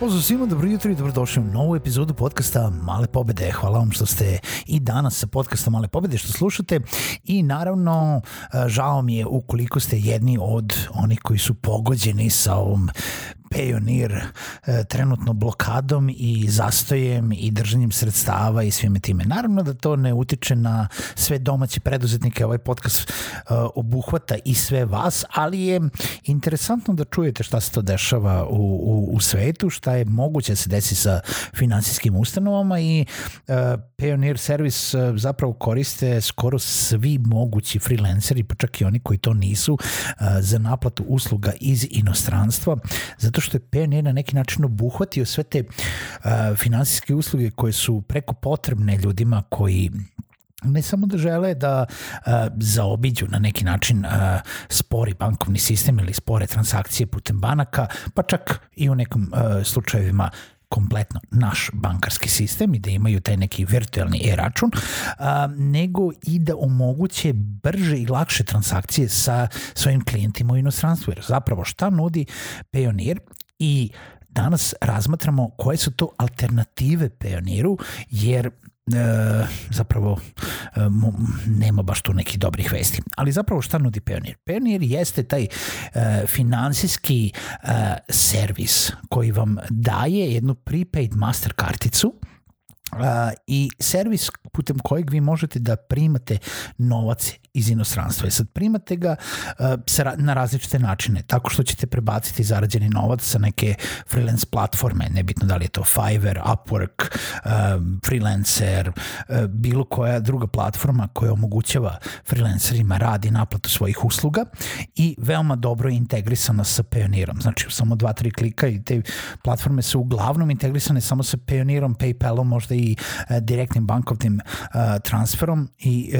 Pozdrav svima, dobro jutro i dobrodošli u novu epizodu podcasta Male pobede. Hvala vam što ste i danas sa podcasta Male pobede što slušate i naravno e, žao mi je ukoliko ste jedni od onih koji su pogođeni sa ovom Payoneer e, trenutno blokadom i zastojem i držanjem sredstava i svime time. Naravno da to ne utiče na sve domaće preduzetnike, ovaj podcast e, obuhvata i sve vas, ali je interesantno da čujete šta se to dešava u, u, u svetu, šta je moguće da se desi sa finansijskim ustanovama i uh, Payoneer servis uh, zapravo koriste skoro svi mogući freelanceri, pa čak i oni koji to nisu, uh, za naplatu usluga iz inostranstva, zato što je Payoneer na neki način obuhvatio sve te uh, finansijske usluge koje su preko potrebne ljudima koji ne samo da žele da uh, zaobiđu na neki način uh, spori bankovni sistem ili spore transakcije putem banaka, pa čak i u nekim uh, slučajevima kompletno naš bankarski sistem i da imaju taj neki virtualni e-račun, nego i da omoguće brže i lakše transakcije sa svojim klijentima u inostranstvu. Jer zapravo šta nudi Payoneer i danas razmatramo koje su to alternative Payoneeru, jer e, zapravo e, nema baš tu nekih dobrih vesti. Ali zapravo šta nudi Payoneer? Payoneer jeste taj e, finansijski e, servis koji vam daje jednu prepaid master karticu Uh, i servis putem kojeg vi možete da primate novac iz inostranstva. I sad primate ga uh, na različite načine, tako što ćete prebaciti zarađeni novac sa neke freelance platforme, nebitno da li je to Fiverr, Upwork, uh, Freelancer, uh, bilo koja druga platforma koja omogućava freelancerima rad i naplatu svojih usluga i veoma dobro je integrisana sa Payoneerom. Znači, samo dva, tri klika i te platforme su uglavnom integrisane samo sa Payoneerom, Paypalom, možda i uh, direktnim bankovnim transferom i,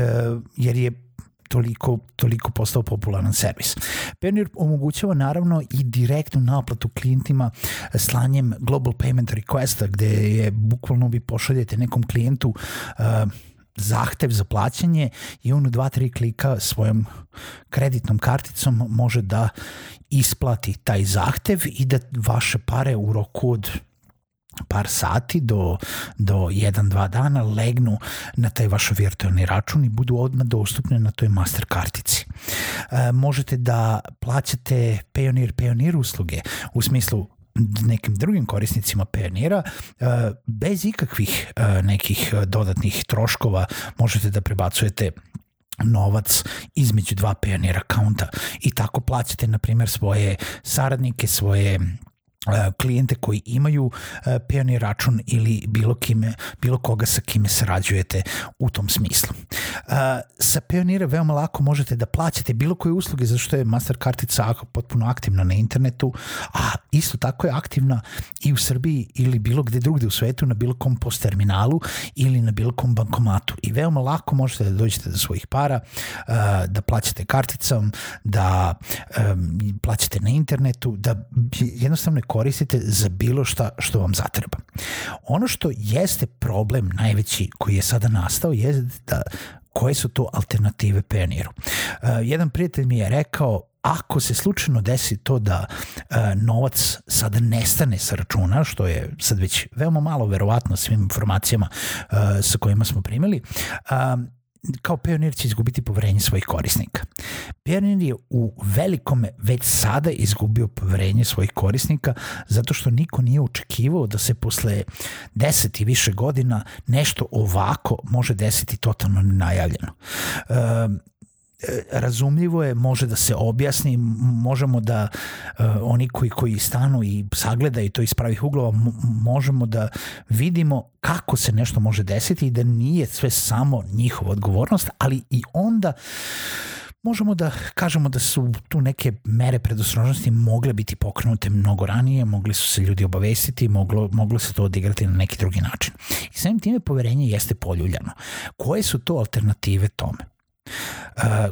jer je toliko, toliko postao popularan servis. Payoneer omogućava naravno i direktnu naplatu klijentima slanjem Global Payment Requesta gde je bukvalno vi pošaljete nekom klijentu uh, zahtev za plaćanje i on u dva, tri klika svojom kreditnom karticom može da isplati taj zahtev i da vaše pare u roku od par sati do, do jedan, dva dana legnu na taj vaš virtualni račun i budu odmah dostupne na toj master kartici. E, možete da plaćate Payoneer Payoneer usluge u smislu nekim drugim korisnicima Payoneera e, bez ikakvih e, nekih dodatnih troškova možete da prebacujete novac između dva Payoneer akaunta i tako plaćate na primjer svoje saradnike, svoje klijente koji imaju e, Payoneer račun ili bilo kime, bilo koga sa kime sarađujete u tom smislu. E, sa Payoneera veoma lako možete da plaćate bilo koje usluge zašto je Master kartica potpuno aktivna na internetu, a isto tako je aktivna i u Srbiji ili bilo gde drugde u svetu na bilo kom post terminalu ili na bilo kom bankomatu i veoma lako možete da dođete do svojih para, da plaćate karticom, da plaćate na internetu, da jednostavno je koristite za bilo šta što vam zatreba. Ono što jeste problem najveći koji je sada nastao je da koje su to alternative Payoneeru. Uh, jedan prijatelj mi je rekao ako se slučajno desi to da uh, novac sada nestane sa računa, što je sad već veoma malo verovatno svim informacijama uh, sa kojima smo primili, uh, kao Payoneer će izgubiti poverenje svojih korisnika. Payoneer je u velikome već sada izgubio poverenje svojih korisnika zato što niko nije očekivao da se posle 10 i više godina nešto ovako može desiti totalno nenajavljeno. Um, razumljivo je, može da se objasni, možemo da uh, oni koji, koji stanu i sagledaju to iz pravih uglova, možemo da vidimo kako se nešto može desiti i da nije sve samo njihova odgovornost, ali i onda možemo da kažemo da su tu neke mere predostrožnosti mogle biti pokrenute mnogo ranije, mogli su se ljudi obavestiti, moglo, moglo se to odigrati na neki drugi način. I samim time poverenje jeste poljuljano. Koje su to alternative tome?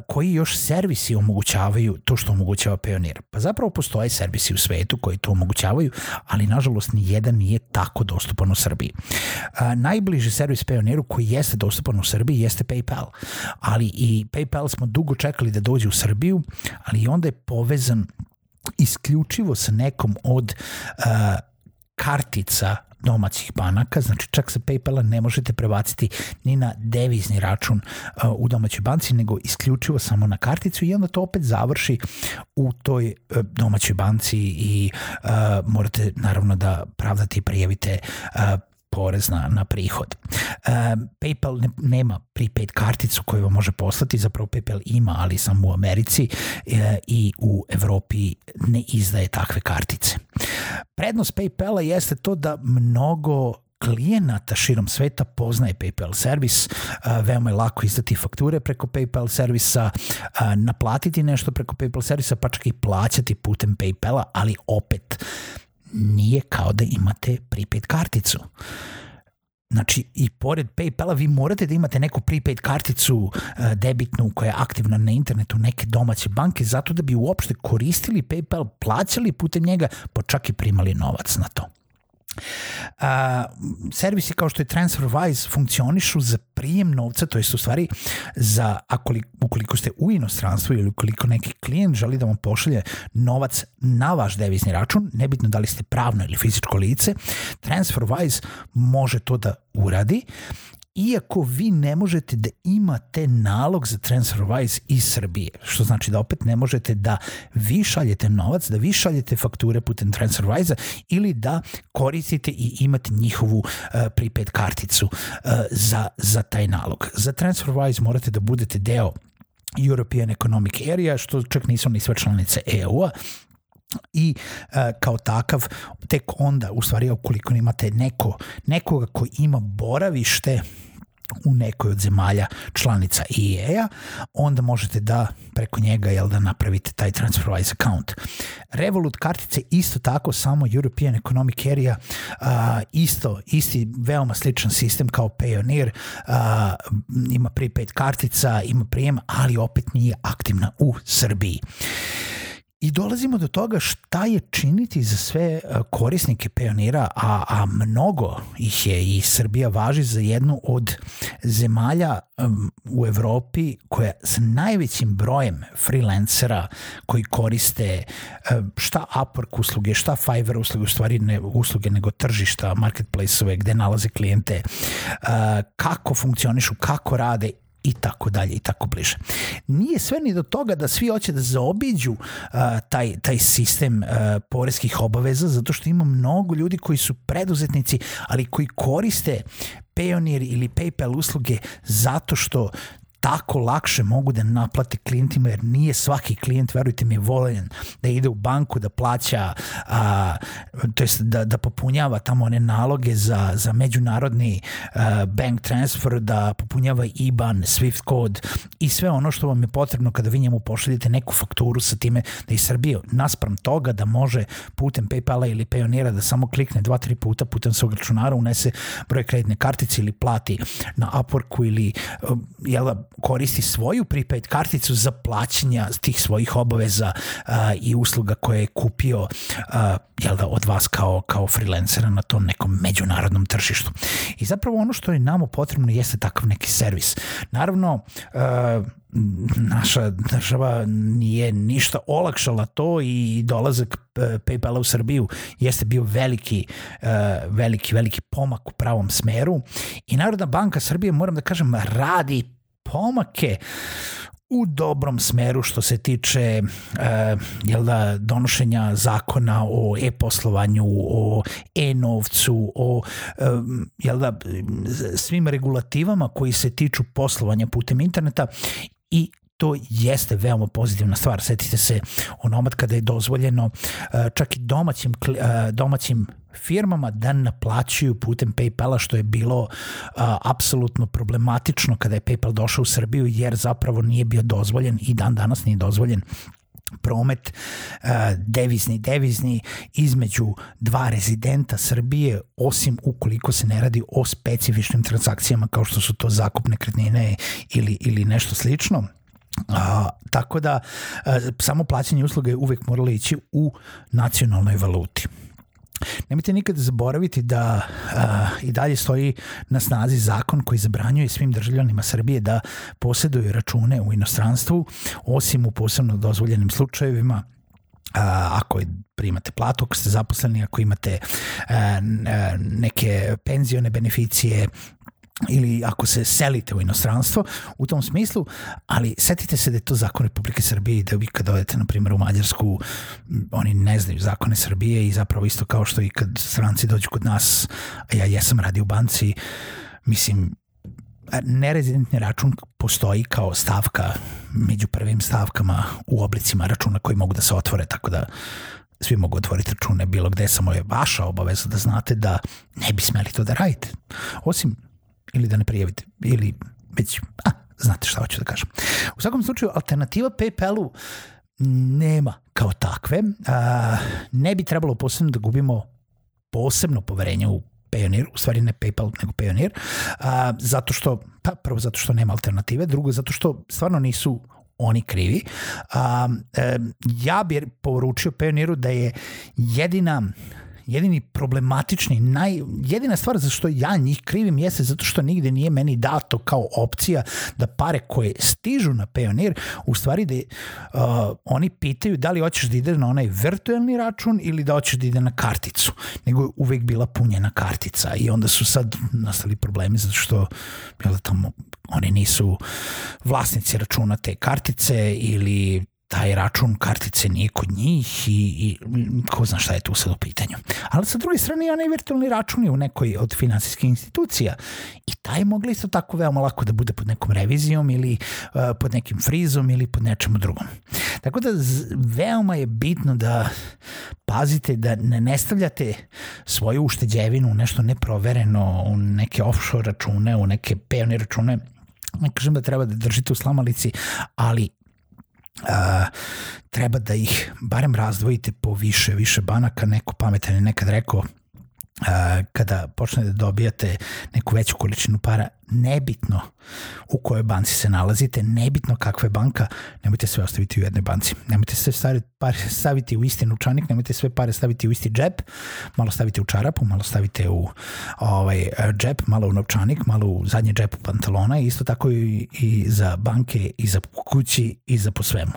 Koji još servisi omogućavaju to što omogućava Pionir. Pa zapravo postoje servisi u svetu koji to omogućavaju, ali nažalost ni jedan nije tako dostupan u Srbiji. Najbliži servis Pioniru koji jeste dostupan u Srbiji jeste PayPal, ali i PayPal smo dugo čekali da dođe u Srbiju, ali i onda je povezan isključivo sa nekom od kartica domaćih banaka, znači čak sa PayPala ne možete prebaciti ni na devizni račun uh, u domaćoj banci, nego isključivo samo na karticu i onda to opet završi u toj uh, domaćoj banci i uh, morate naravno da pravdate i prijavite uh, porez na, na prihod. Uh, PayPal ne, nema prepaid karticu koju vam može poslati, zapravo PayPal ima, ali samo u Americi uh, i u Evropi ne izdaje takve kartice. Prednost PayPala jeste to da mnogo klijenata širom sveta poznaje PayPal servis, veoma je lako izdati fakture preko PayPal servisa, naplatiti nešto preko PayPal servisa, pa čak i plaćati putem PayPala, ali opet nije kao da imate prepaid karticu. Znači, i pored PayPala vi morate da imate neku prepaid karticu debitnu koja je aktivna na internetu neke domaće banke zato da bi uopšte koristili PayPal, plaćali putem njega, pa čak i primali novac na to. A, servisi kao što je TransferWise funkcionišu za prijem novca, to je u stvari za ako ukoliko ste u inostranstvu ili ukoliko neki klijent želi da vam pošalje novac na vaš devizni račun, nebitno da li ste pravno ili fizičko lice, TransferWise može to da uradi iako vi ne možete da imate nalog za TransferWise iz Srbije, što znači da opet ne možete da vi šaljete novac, da vi šaljete fakture putem TransferWise-a ili da koristite i imate njihovu uh, prepaid karticu uh, za, za taj nalog. Za TransferWise morate da budete deo European Economic Area, što čak nisu ni sve članice EU-a, i uh, kao takav tek onda u stvari ukoliko imate neko, nekoga ko ima boravište u nekoj od zemalja članica IEA, onda možete da preko njega jel, da napravite taj TransferWise account. Revolut kartice isto tako, samo European Economic Area, uh, isto, isti veoma sličan sistem kao Payoneer, uh, ima prepaid kartica, ima prijem, ali opet nije aktivna u Srbiji. I dolazimo do toga šta je činiti za sve e, korisnike Pionira, a, a mnogo ih je i Srbija važi za jednu od zemalja u Evropi koja sa najvećim brojem freelancera koji koriste um, šta Upwork usluge, šta Fiverr usluge, u stvari ne usluge nego tržišta, marketplace-ove gde nalaze klijente, uh, kako funkcionišu, kako rade i tako dalje i tako bliže. Nije sve ni do toga da svi hoće da zaobiđu uh, taj, taj sistem uh, poreskih obaveza zato što ima mnogo ljudi koji su preduzetnici ali koji koriste Payoneer ili PayPal usluge zato što tako lakše mogu da naplate klijentima jer nije svaki klijent, verujte mi, voljen da ide u banku da plaća a, to jest da, da popunjava tamo one naloge za, za međunarodni a, bank transfer, da popunjava IBAN, SWIFT kod i sve ono što vam je potrebno kada vi njemu pošaljete neku fakturu sa time da iz Srbije naspram toga da može putem Paypala ili Payoneera da samo klikne dva, tri puta putem svog računara, unese broj kreditne kartice ili plati na Upworku ili jel, koristi svoju prepaid karticu za plaćanja tih svojih obaveza uh, i usluga koje je kupio uh, jel da, od vas kao, kao freelancera na tom nekom međunarodnom tržištu. I zapravo ono što je namo potrebno jeste takav neki servis. Naravno, uh, naša država nije ništa olakšala to i dolazak PayPala u Srbiju jeste bio veliki, veliki, veliki pomak u pravom smeru i Narodna banka Srbije, moram da kažem, radi pomake u dobrom smeru što se tiče uh, jel da, donošenja zakona o e-poslovanju, o e-novcu, o uh, jel da, svim regulativama koji se tiču poslovanja putem interneta i to jeste veoma pozitivna stvar. Setite se onomad kada je dozvoljeno čak i domaćim, domaćim firmama da naplaćuju putem PayPala što je bilo uh, apsolutno problematično kada je PayPal došao u Srbiju jer zapravo nije bio dozvoljen i dan danas nije dozvoljen promet devizni devizni između dva rezidenta Srbije osim ukoliko se ne radi o specifičnim transakcijama kao što su to zakup nekretnine ili, ili nešto slično A, tako da a, samo plaćanje usluge je uvek moralo ići u nacionalnoj valuti. Nemojte nikada zaboraviti da a, i dalje stoji na snazi zakon koji zabranjuje svim državljanima Srbije da posjeduju račune u inostranstvu, osim u posebno dozvoljenim slučajevima a, ako primate platu, ako ste zaposleni, ako imate a, neke penzione beneficije, ili ako se selite u inostranstvo u tom smislu, ali setite se da je to zakon Republike Srbije i da vi kad odete, na primjer, u Mađarsku, oni ne znaju zakone Srbije i zapravo isto kao što i kad stranci dođu kod nas, a ja jesam radi u banci, mislim, nerezidentni račun postoji kao stavka među prvim stavkama u oblicima računa koji mogu da se otvore, tako da svi mogu otvoriti račune bilo gde, samo je vaša obaveza da znate da ne bi smeli to da radite. Osim ili da ne prijavite, ili već, a, znate šta hoću da kažem. U svakom slučaju, alternativa PayPalu nema kao takve. A, ne bi trebalo posebno da gubimo posebno poverenje u Payoneer, u stvari ne PayPal, nego Payoneer, a, zato što, pa prvo zato što nema alternative, drugo zato što stvarno nisu oni krivi. A, e, ja bih poručio Payoneeru da je jedina jedini problematični, naj, jedina stvar za što ja njih krivim jeste zato što nigde nije meni dato kao opcija da pare koje stižu na Payoneer, u stvari da uh, oni pitaju da li hoćeš da ide na onaj virtualni račun ili da hoćeš da ide na karticu. Nego je uvek bila punjena kartica i onda su sad nastali problemi zato što jel, tamo oni nisu vlasnici računa te kartice ili taj račun kartice nije kod njih i, i ko zna šta je tu sad u pitanju. Ali sa druge strane, onaj virtualni račun je u nekoj od finansijskih institucija i taj mogli isto tako veoma lako da bude pod nekom revizijom ili uh, pod nekim frizom ili pod nečemu drugom. Tako da veoma je bitno da pazite da ne nestavljate svoju ušteđevinu u nešto neprovereno, u neke offshore račune, u neke peoni račune ne kažem da treba da držite u slamalici, ali a, treba da ih barem razdvojite po više, više banaka, neko pametan je nekad rekao kada počne da dobijate neku veću količinu para, nebitno u kojoj banci se nalazite, nebitno kakva je banka, nemojte sve ostaviti u jednoj banci. Nemojte sve staviti, pare staviti u isti nučanik, nemojte sve pare staviti u isti džep, malo stavite u čarapu, malo stavite u ovaj, džep, malo u novčanik, malo u zadnje džepu pantalona i isto tako i, i za banke, i za kući, i za po svemu.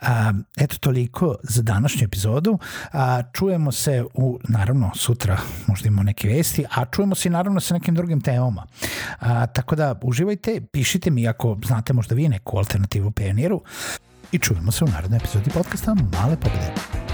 A, eto toliko za današnju epizodu. A, čujemo se u, naravno, sutra možda imamo neke vesti, a čujemo se naravno sa nekim drugim temama. Tako da uživajte, pišite mi ako znate možda vi neku alternativu Pioniru i čujemo se u narednoj epizodi podcasta Male pobede.